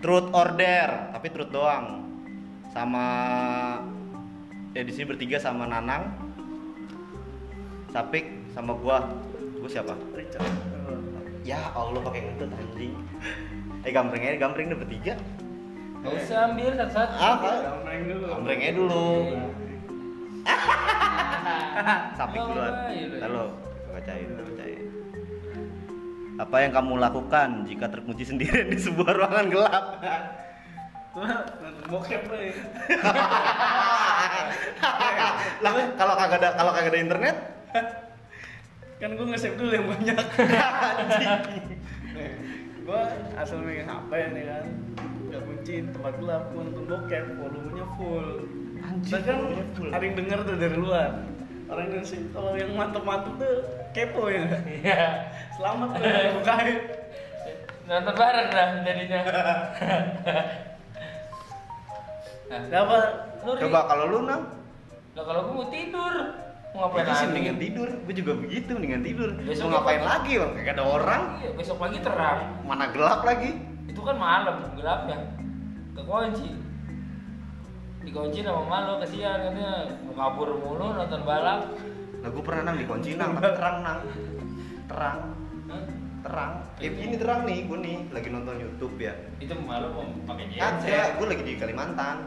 truth or dare tapi truth doang. Sama ya di sini bertiga sama Nanang Sapik sama gua. Gua siapa? Richard. ya Allah pakai ngentut anjing. Eh gambreng aja gambreng udah bertiga. Gak usah ambil satu-satu. apa? Gambreng dulu. gambreng aja dulu. Sapik duluan. Iya, iya. bacain bacain apa yang kamu lakukan jika terkunci sendirian di sebuah ruangan gelap bokep lah ya. lah kalau kagak ada kalau kagak ada internet Kan gua nge-save dulu yang banyak. Nih, gua asal megang HP nih kan. Gak kunci tempat gelap, gua nonton bokep, volumenya full. Anjing, kan ada yang denger tuh dari luar. Orang Indonesia kalau yang mantep-mantep tuh kepo ya. Iya. Selamat tuh bukain. Nonton bareng dah jadinya. Nah, Siapa? lu coba kalau lu nang Lah kalau gua mau tidur, mau ngapain Itu sih lagi? mendingan tidur, gue juga begitu mendingan tidur. Besok Mau ngapain apa? lagi bang? Kagak ada orang, Iya, besok pagi terang. mana gelap lagi. Itu kan malam, gelapnya. Kekunci. Dikunci sama malu kasihan katanya mau kabur mulu nonton balap. Nah gue pernah nang dikunci nang, tapi terang nang, terang, Hah? terang. Eh ini terang nih, gue nih lagi nonton YouTube ya. Itu malu mau pakai Kan saya, gue lagi di Kalimantan.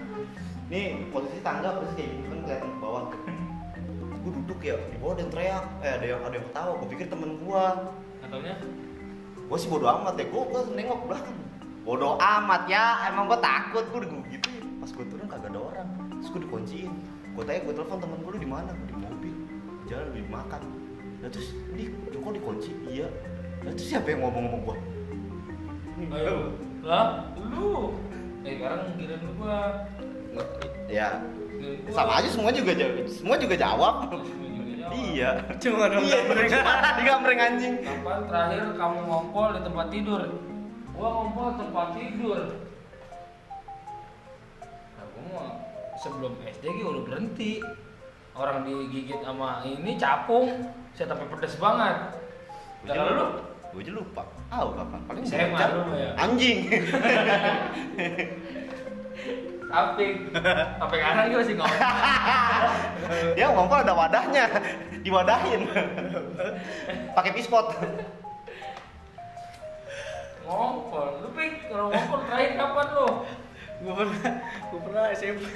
Nih posisi tangga posisi kayak gini kan kelihatan ke bawah. Gue duduk ya, di bawah ada yang teriak, eh ada yang ada yang ketawa. Gue pikir temen gue. Katanya Gue sih bodo amat ya, gue gue nengok belakang. Bodo amat ya, emang gue takut gue gitu. Pas gue turun kagak ada dikunciin. Gue tanya, gue telepon temen gue lu di mana? Di mobil, jalan beli makan. Nah terus, di Joko dikunci, iya. Nah terus siapa yang ngomong sama gue? Ayo. Lah, lu. Eh, sekarang giliran gua. Ya, gua. sama aja semua juga jawab, semua juga jawab. Iya. Cuma dong Iya, gambreng. di gambreng anjing. Kapan terakhir kamu ngompol di tempat tidur? Gua ngompol tempat tidur. Nah, gua mah sebelum SD gua udah berhenti. Orang digigit sama ini capung, saya tapi pedes banget. Nah, kalau lu? Gue aja lupa. Ah, kapan? Paling SMA bocah. lu ya. Anjing. Tapi, sampai sekarang dia masih ngomong. Dia ngompol ada wadahnya, diwadahin. Pakai pispot. Ngompol, lu pik kalau ngompol terakhir kapan lu? Gua pernah, gua pernah SMP.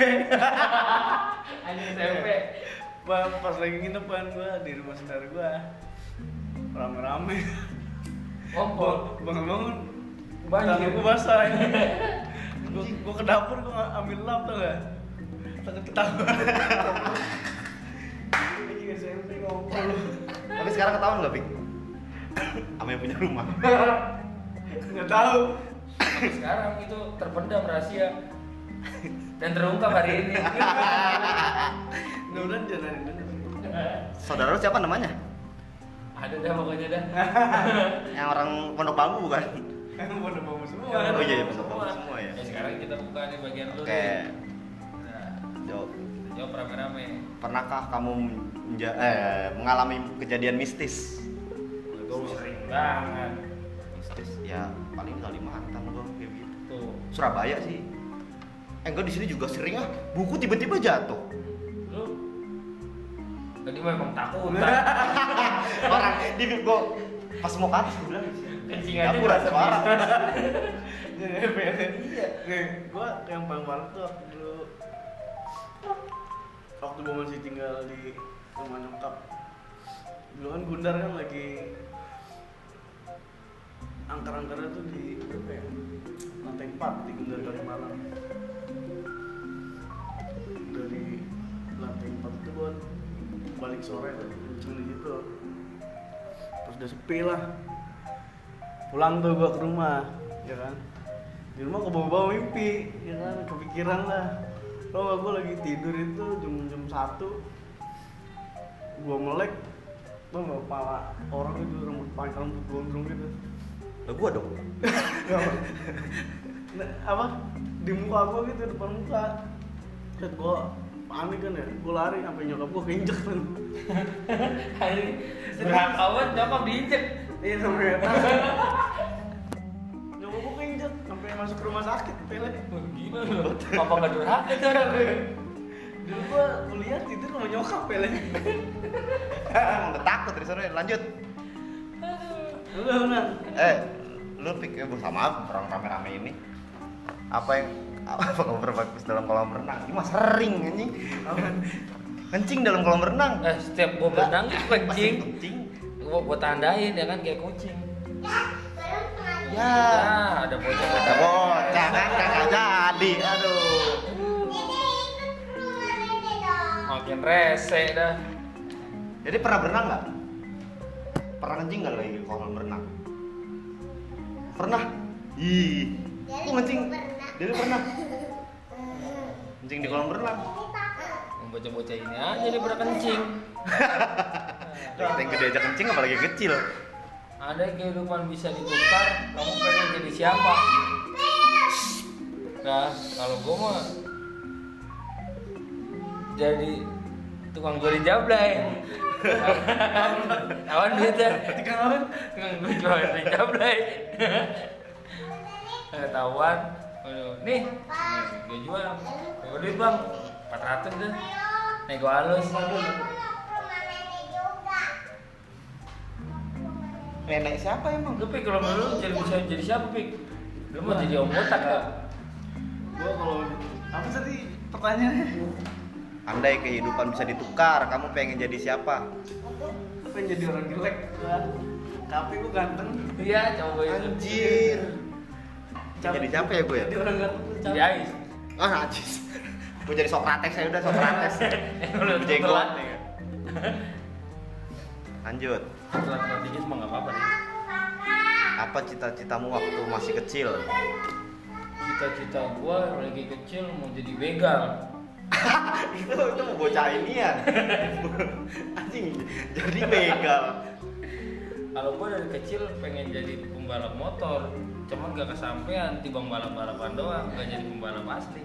Anjing SMP. Pas, pas lagi nginepan gua di rumah saudara gua. Rame-rame. Ngompol. Bangun-bangun Banjir. tangan gua basah. gua, gua ke dapur gua ambil lap tuh gak? Takut ketahuan. Ini SMP ngompol. Tapi sekarang ketahuan nggak, Pik? Sama yang punya rumah. Nggak tahu. Sekarang itu terpendam rahasia dan terungkap hari ini. Mudah-mudahan jangan. Saudara lu siapa namanya? Ada dah pokoknya dah. Yang orang Pondok Bambu bukan? Pada bawa semua. Oh iya, iya, bener-bener semua ya. sekarang kita buka nih bagian lu. Oke. nih. Nah, Jawab. jawab rame-rame. Pernahkah kamu menja- eh, mengalami kejadian mistis? Gue sering banget. Mistis ya paling gitu. Tuh. Surabaya sih. Eh enggak di sini juga sering ah. Buku tiba-tiba jatuh. Lu tadi memang takut. Orang di gua pas mau ke atas gua bilang Kencing aja suara. Jadi Iya. Gua yang paling parah tuh waktu dulu waktu gua masih tinggal di rumah nyokap. Dulu kan Gundar kan lagi angker-angkernya tuh di apa ya? Lantai 4 di Gundar Kalimalang. Dari lantai 4 itu gua balik sore tuh kenceng di situ. Terus udah sepi lah. Pulang tuh gua ke rumah, ya kan? di rumah kebawa-bawa mimpi ya kan kepikiran lah lo gak gue lagi tidur itu jam jam satu gue melek lo gak kepala orang itu rambut panjang rambut gondrong gitu Lah gua dong. nah, apa di muka gue gitu depan muka Set gue panik kan ya gue lari sampai nyokap gue keinjek kan Hari berakawan nyokap diinjek. iya sampai nyokap gue keinjek sampai masuk rumah sakit pele Gila lu. Apa nggak durhaka itu orang? dulu gua kuliah tidur sama nyokap pele Udah takut dari sana. Lanjut. Eh, lu pikir bersama orang rame-rame ini apa yang apa kamu berbagus dalam kolam renang? Ini mah sering anjing. Kencing dalam kolam renang. Eh, setiap gua berenang itu kencing. Kencing. Gua, gua tandain ya kan kayak kucing. Ya. Nah, ada bocah Ada bocah kan kagak jadi. Aduh. Makin rese dah. Jadi pernah berenang nggak? Pernah kencing nggak lagi di kolam renang? Pernah? Ih, aku kencing. Dia pernah. Kencing di kolam renang. Bocah-bocah ini aja dia pada kencing. Kita yang gede aja kencing apalagi kecil. Ada kehidupan bisa ditukar, kamu pengen jadi siapa? Nah, kalau gua mah jadi tukang jualin jablay. Awan duitnya. Tukang apa? Tukang gue jualin jablay. Ketahuan. Aduh, nih, gue jual. Gue duit bang, 400 deh. Nego halus. Nenek siapa emang? Lu pik kalau lu jadi bisa jadi siapa pik? Lu mau jadi om botak gak? gua kalau apa tadi pertanyaannya Andai kehidupan bisa ditukar, kamu pengen jadi siapa? apa yang jadi orang jelek tapi gua ganteng Iya, coba itu. Anjir. Jadi siapa ya gue ya? jadi orang ganteng Jadi capek. Ais. Ah, najis. gue jadi Sokrates ya udah Sokrates. Lu Jenggot. Lanjut. Telat dikit mah nggak apa-apa nih. Apa cita-citamu waktu masih kecil? Cita-cita gua yang lagi kecil mau jadi begal. Itu itu mau bocah ini ya. Anjing, jadi begal. Kalau gua dari kecil pengen jadi pembalap motor, cuman gak kesampaian tiba balap-balapan doang, gak jadi pembalap asli.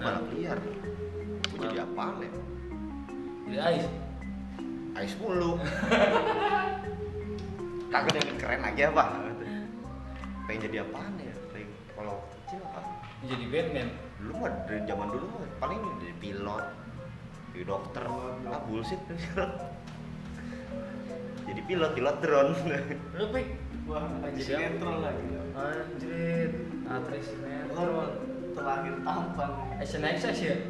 Nah, Balap liar. Gue jadi apaan ya? jadi Ais. Ais mulu. Kagak yang keren lagi apa? Pengen jadi apaan ya? Pengen- Kalau kecil apa? Jadi Batman. Dulu mah dari zaman dulu mah paling jadi pilot, jadi dokter, ah bullshit. jadi pilot, pilot drone. Lu pik? gua Jadi sinetron lagi Anjrit, aktris gua sinetron. terakhir tampan Action Access ya?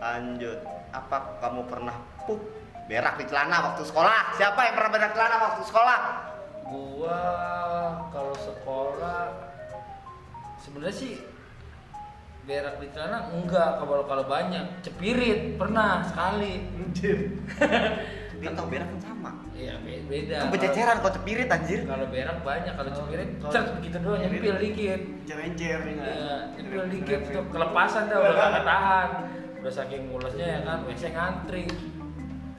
Lanjut, apa kamu pernah pup berak di celana waktu sekolah? Siapa yang pernah berak celana waktu sekolah? Gua sebenarnya sih berak di celana enggak kalau kalau banyak. Cepirit pernah sekali. Anjir. Dia tau berak kan sama. iya be- beda. Kan bececeran kok cepirit anjir. kalau berak banyak kalau cepirit Kalau- cet gitu doang nyempil dikit. Encer encer iya nyempil dikit tuh kelepasan dah udah gak tahan. Udah saking mulesnya ya kan WC ngantri.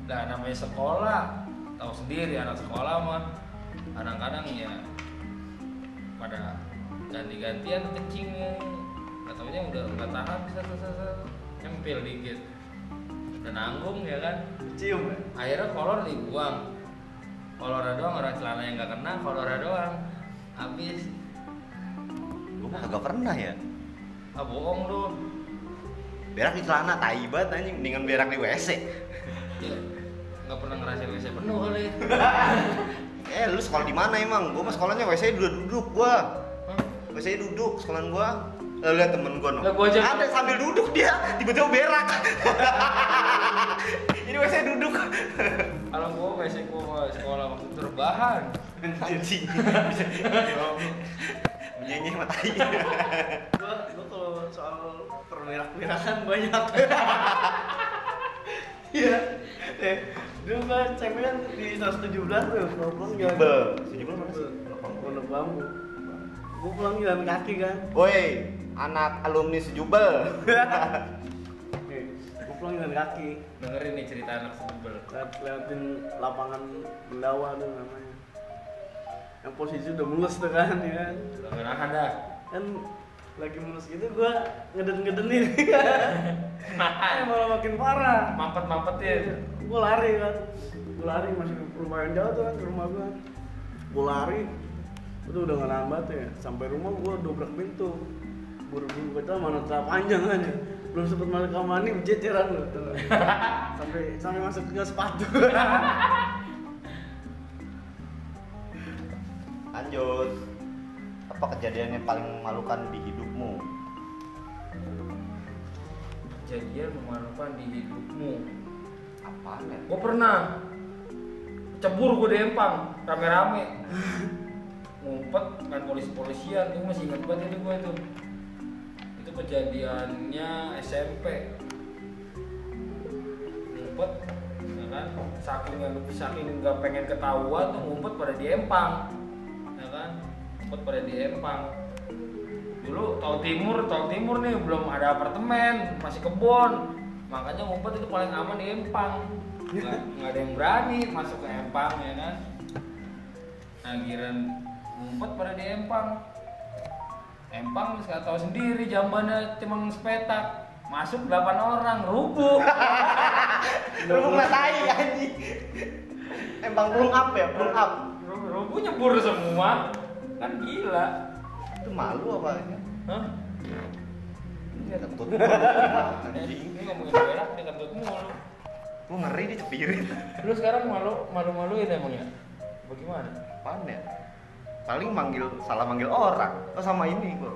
Nah namanya sekolah tahu sendiri anak sekolah mah kadang-kadang ya pada ganti-gantian kencingnya. Nggak taunya udah nggak tahan bisa nyempil dikit udah nanggung ya kan? Cium ya? Akhirnya kolor dibuang. Kolornya doang orang celana yang nggak kena kolornya doang. Habis. Gue mah kagak pernah ya. ah bohong lu. Berak di celana tai banget anjing, mendingan berak di WC. ya nggak pernah ngerasain WC penuh kali. Eh, lu sekolah di mana emang? Gua mah sekolahnya WC duduk duduk gua. WC duduk sekolahan gua. Lalu lihat temen gua no. Gua aja- Ada sambil duduk dia, tiba-tiba berak. Ini WC duduk. kalau gua WC gua sekolah waktu itu rebahan Anjing. Menyanyi sama tai. gua gua kalau soal perberak-berakan banyak iya eh dulu gua cewek kan di 117 tuh kalau pulang jalan Jubel. Si Jubel mana sih? pondok bambu gua pulang jalan kaki kan. Woi, anak alumni sejubel. Gua pulang jalan kaki. Dengerin nih cerita anak sebel Lewat, lewatin lapangan Mendawa tuh namanya. Yang posisi udah mulus tuh kan ya kan? Nahan dah. Kan lagi mulus gitu gue ngeden-ngedenin. Eh, malah makin parah. Mampet mampetin gue lari kan. Gue lari masih lumayan jauh tuh kan ke rumah gue gue lari itu udah tuh ya sampai rumah gue dobrak pintu buru-buru kata mana tak panjang aja belum sempet masuk kamar mandi berjeceran loh tuh. sampai sampai masuk ke sepatu Lanjut. Apa kejadian yang paling memalukan di hidupmu? kejadian memalukan di hidupmu Apaan ya? gue pernah cebur gue di empang rame-rame ngumpet main polisi-polisian. Gue masih ingat banget itu gue itu. Itu kejadiannya SMP ngumpet ya kan? Saking saking nggak pengen ketahuan tuh ngumpet pada di empang ya kan? Ngumpet pada di empang. Dulu tol timur tol timur nih belum ada apartemen masih kebon. Makanya ngumpet itu paling aman di empang. Nggak ada yang berani masuk ke empang ya kan? Nah ngumpet pada di empang empang nggak tahu sendiri jambannya cuma sepetak masuk 8 orang rubuh Lu ngatai anjing. Emang belum up ya, belum up. Ru- rubuh nyebur semua kan gila Itu malu apa ini? Hah? Ini kentut. Anjing. ini ngomongin berak dia kentut mulu Gua ngeri dia cepirit. Lu sekarang malu malu maluin emangnya? Bagaimana? Apaan ya? Paling manggil salah manggil orang. Oh sama ini gua.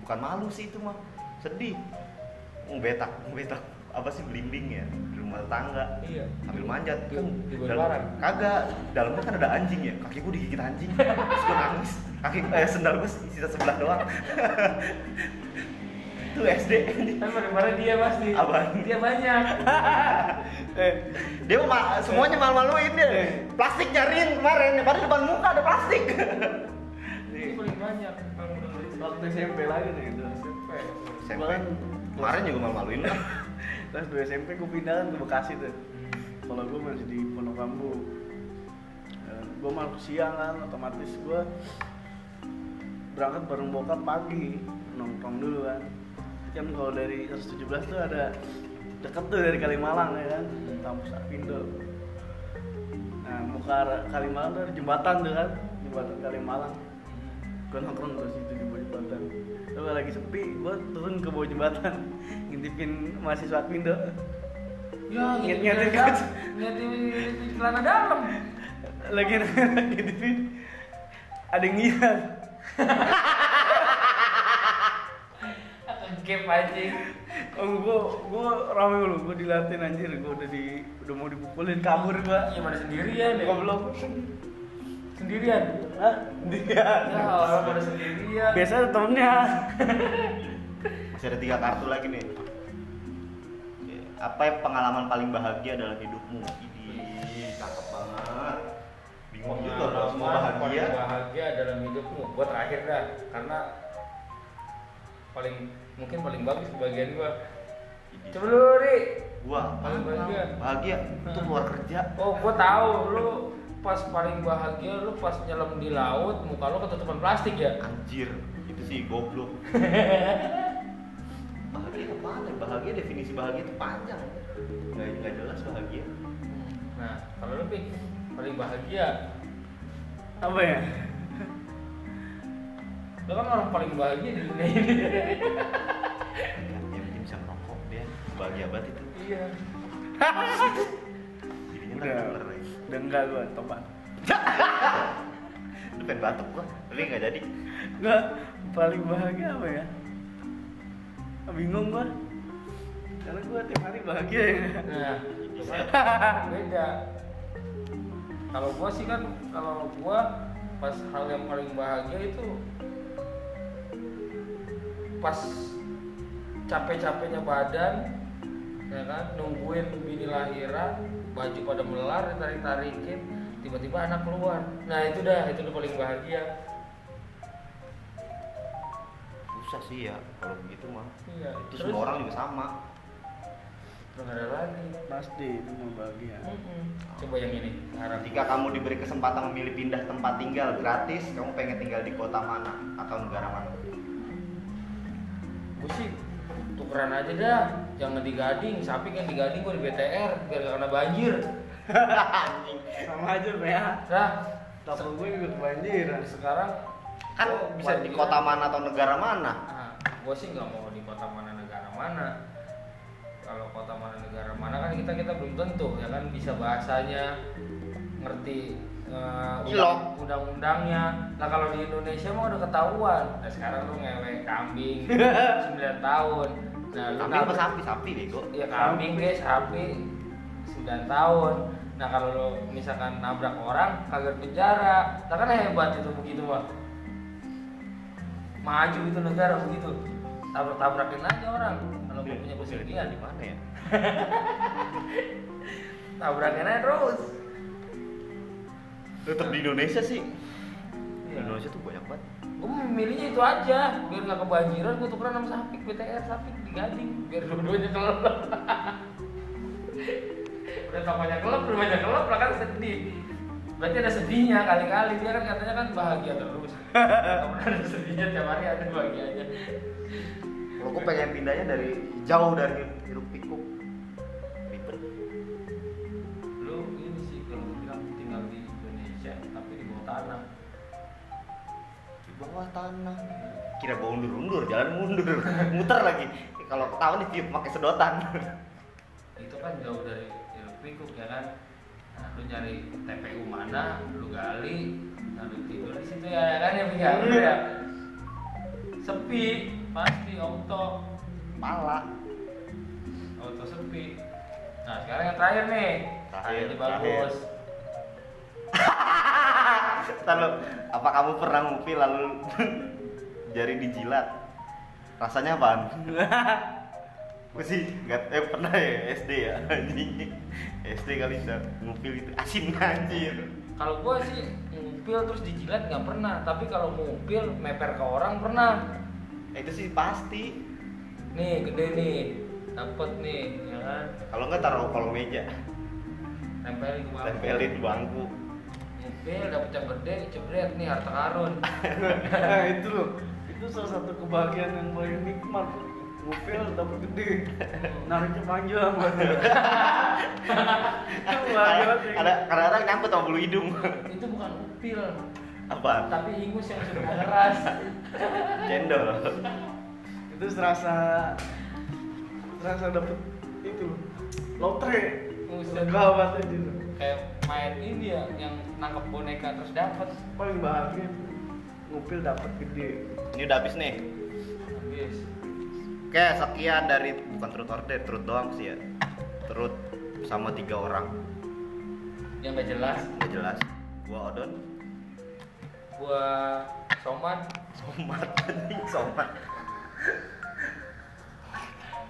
Bukan malu sih itu mah. Sedih. Ngebetak, ngebetak apa sih blimbing ya di rumah tangga Iya. ambil manjat Di- kan di dalam- kagak dalamnya kan ada anjing ya kaki gua digigit anjing terus gua nangis kaki eh sendal gua sisa sebelah doang itu SD Kan marah dia pasti. Apaan? Dia banyak. Eh, dia mau ma- semuanya malu-maluin dia plastik nyariin kemarin padahal depan muka ada plastik Dia paling banyak. Waktu SMP lagi nih itu SMP. SMP Gua kan kemarin juga malu-maluin lah kelas 2 SMP gue pindah kan ke Bekasi tuh kalau gue masih di Pondok Kambu gue masuk siang kan otomatis gue berangkat bareng bokap pagi nongkrong dulu kan kan kalau dari 117 tuh ada deket tuh dari Kalimalang ya kan? Kampus Apindo nah muka Kalimalang tuh ada jembatan tuh kan? Jembatan Kalimalang. Gue nongkrong ke situ di bawah jembatan. Lalu lagi sepi, gue turun ke bawah jembatan. Ngintipin mahasiswa Apindo Ya, kan? ngetin di celana dalam. lagi ngintipin. Ada yang Gap anjing. oh gue gue rame lu gue dilatin anjir gue udah di udah mau dipukulin kabur gue Iya, pada sendirian ya. goblok Sendirian. Hah? dia Ya, orang pada sendirian. biasa ada temennya masih ada tiga kartu lagi nih apa yang pengalaman paling bahagia dalam hidupmu ini cakep banget bingung juga kalau semua bahagia paling bahagia dalam hidupmu gua terakhir dah karena paling mungkin paling bagus kebahagiaan gua. Coba lu Ri. Gua? Paling bahagia. bahagia. Itu keluar kerja. Oh gua tahu. Lu pas paling bahagia lu pas nyelam di laut muka lu ketutupan plastik ya? Anjir. Itu sih goblok. Bahagia apa ya bahagia definisi bahagia itu panjang. Nggak nggak jelas bahagia. Nah kalau lu Pi, paling bahagia. Apa ya lu kan orang paling bahagia di dunia ini. Dia mungkin bisa merokok dia bahagia banget itu. Iya. Jadinya udah udah enggak gue tobat. Lu pengen batuk gua tapi nggak jadi. Enggak paling bahagia apa ya? Bingung gue karena gue tiap hari bahagia ya. Nah, beda. Kalau gua sih kan, kalau gua pas hal yang paling bahagia itu pas capek-capeknya badan, ya kan, nungguin bini lahiran, baju pada melar, ditarik-tarikin, tiba-tiba anak keluar. Nah itu dah, itu udah paling bahagia. susah sih ya kalau begitu mah Iya. itu Terus, semua orang juga sama Terus ada lagi. pasti itu mau bahagia Mm-mm. Coba yang ini, harap. Ketika kamu diberi kesempatan memilih pindah tempat tinggal gratis, kamu pengen tinggal di kota mana atau negara mana? Gue sih tukeran aja dah. Jangan di Gading sapi kan di Gading gue di BTR biar gak kena banjir. Anjing. sama aja ya. Nah Tapel gue juga kebanjiran. Sekarang Kan gua bisa di kota mana atau negara mana? Nah, gue sih nggak mau di kota mana negara mana. Kalau kota mana negara mana kan kita kita belum tentu ya kan? Bisa bahasanya, ngerti undang- undang-undangnya. Nah kalau di Indonesia mah udah ketahuan. Nah sekarang lu ngewe kambing 9 tahun. Nah lu Kambing apa sapi? Sapi bego. Ya kambing guys, sapi 9 tahun. Nah kalau lo misalkan nabrak orang kagak penjara, nah kan hebat itu begitu mah. Maju itu negara begitu. Tabrak-tabrakin aja orang kalau mau punya kesedihan di mana ya? Tabrakin aja terus. Tetap di Indonesia sih. Di Iya. Indonesia tuh banyak banget. Gue milihnya itu aja, biar nggak kebanjiran gue tukeran sama sapi BTR sapi di Gading, biar dua-duanya kelelep. Udah namanya kelep, rumahnya kelep lah kan sedih. Berarti ada sedihnya kali-kali dia kan katanya kan bahagia terus. Pernah ada sedihnya tiap hari ada bahagianya. Kalau gue pengen pindahnya dari jauh dari hiruk pikuk. Bawah tanah. Kira gua undur-undur, jalan mundur, muter lagi. Kalau ketahuan ditiup pakai sedotan. Itu kan jauh dari hiruk pikuk ya kan. Nah, lu nyari TPU mana, lu gali, nah lu tidur di situ ya, ya kan ya? Lu ya. Sepi, pasti auto, Pala. auto sepi. Nah sekarang yang terakhir nih, Terakhir, ini bagus. Lalu, apa kamu pernah ngupi lalu jari dijilat? Rasanya apaan? Gue sih nggak eh pernah ya SD ya anjing. SD kali udah ngupil itu asin anjir. Kalau gua sih ngupil terus dijilat nggak pernah, tapi kalau ngupil meper ke orang pernah. Eh, itu sih pasti. Nih gede nih, dapet nih, ya kan? Kalau nggak taruh kolong meja, Tempelin ke bangku. tempelin bangku. Ngupil dapet yang gede, jebret nih harta karun. nah itu loh itu salah satu kebahagiaan yang paling nikmat ngupil dapat gede nariknya panjang banget itu bahagia banget. Ada kadang-kadang nyangkut sama bulu hidung. Itu bukan upil, Apa? tapi ingus yang sudah mengeras. Cendol. itu serasa serasa dapet itu loh lotre lega banget aja. Kayak main ini ya, yang nangkep boneka terus dapet. paling bahagia ngupil dapat gede Ini udah habis nih. Habis. Oke, sekian dari bukan truth order, truth doang sih ya. Truth sama tiga orang. Yang gak jelas, Nggak jelas. Gua Odon, gua Somat anjing, Somat.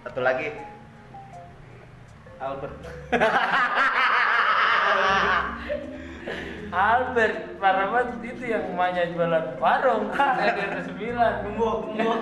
Satu lagi. Albert Albert, parah banget itu yang emaknya jualan di atas sembilan. gembok gembok